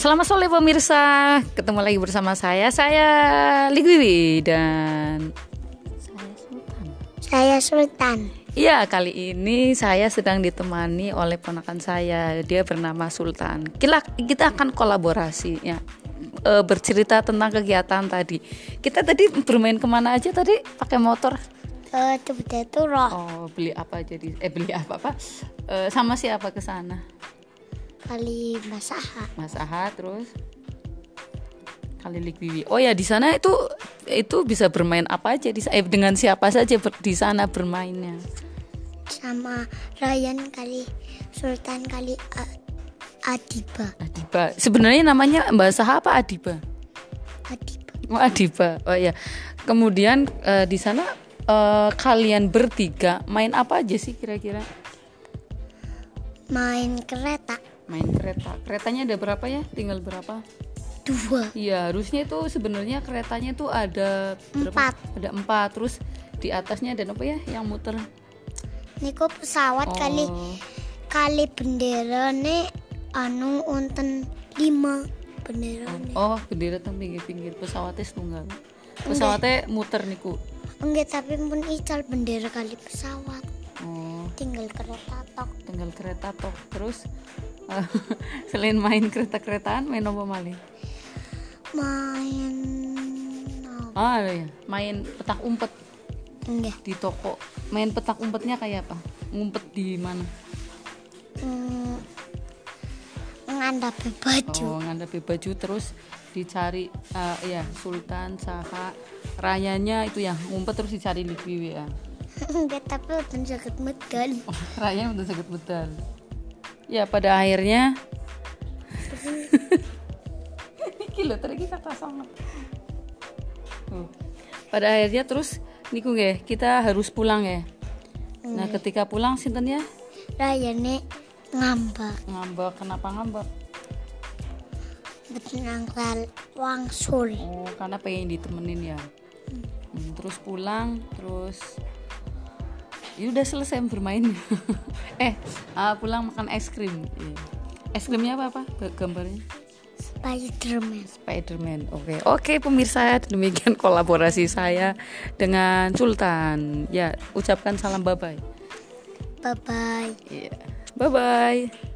Selamat sore pemirsa, ketemu lagi bersama saya, saya Ligwiwi dan Saya Sultan. Saya Sultan. Iya kali ini saya sedang ditemani oleh ponakan saya, dia bernama Sultan. Kita kita akan kolaborasi ya, e, bercerita tentang kegiatan tadi. Kita tadi bermain ke mana aja tadi? Pakai motor? Eh, uh, itu roh. Oh beli apa jadi? Eh beli apa apa? E, sama siapa ke sana? Kali Mas Aha. Mas Aha terus kali Likwiwi. Oh ya di sana itu itu bisa bermain apa aja di eh, dengan siapa saja ber, di sana bermainnya? Sama Ryan kali Sultan kali A, Adiba. Adiba. Sebenarnya namanya Mbak Saha apa Adiba? Adiba. Oh Adiba. Oh ya. Kemudian uh, di sana uh, kalian bertiga main apa aja sih kira-kira? Main kereta. Main kereta. Keretanya ada berapa ya? Tinggal berapa? dua iya harusnya itu sebenarnya keretanya tuh ada empat berapa? ada empat terus di atasnya ada apa ya yang muter Niko pesawat oh. kali kali bendera nih anu unten lima bendera nih. oh bendera teng pinggir pinggir pesawatnya setunggal pesawatnya Enggak. muter niku enggak tapi pun ical bendera kali pesawat oh. tinggal kereta tok tinggal kereta tok terus selain main kereta-keretaan main apa malih main ah ya main petak umpet. Enggak. Di toko. Main petak umpetnya kayak apa? Ngumpet di mana? Hmm, ngandapi baju. Oh ngandapi baju terus dicari uh, ya Sultan Saha rayanya itu ya ngumpet terus dicari Likwiwi ya? Enggak tapi udah sakit medal. Oh, rayanya udah sakit medal ya pada akhirnya. Iki lho tadi kata sama pada akhirnya terus niku nggih kita harus pulang ya. Nah ketika pulang sinten ya? Rayane ngambak ngambak kenapa ngambak Betul wangsul. Oh karena pengen ditemenin ya. Hmm. terus pulang terus ya udah selesai bermain eh uh, pulang makan es krim yeah. es krimnya apa apa gambarnya Spiderman. Spiderman. Oke. Okay. Oke, okay, pemirsa, demikian kolaborasi saya dengan Sultan. Ya, ucapkan salam bye-bye. Bye-bye. Iya. Yeah. Bye-bye.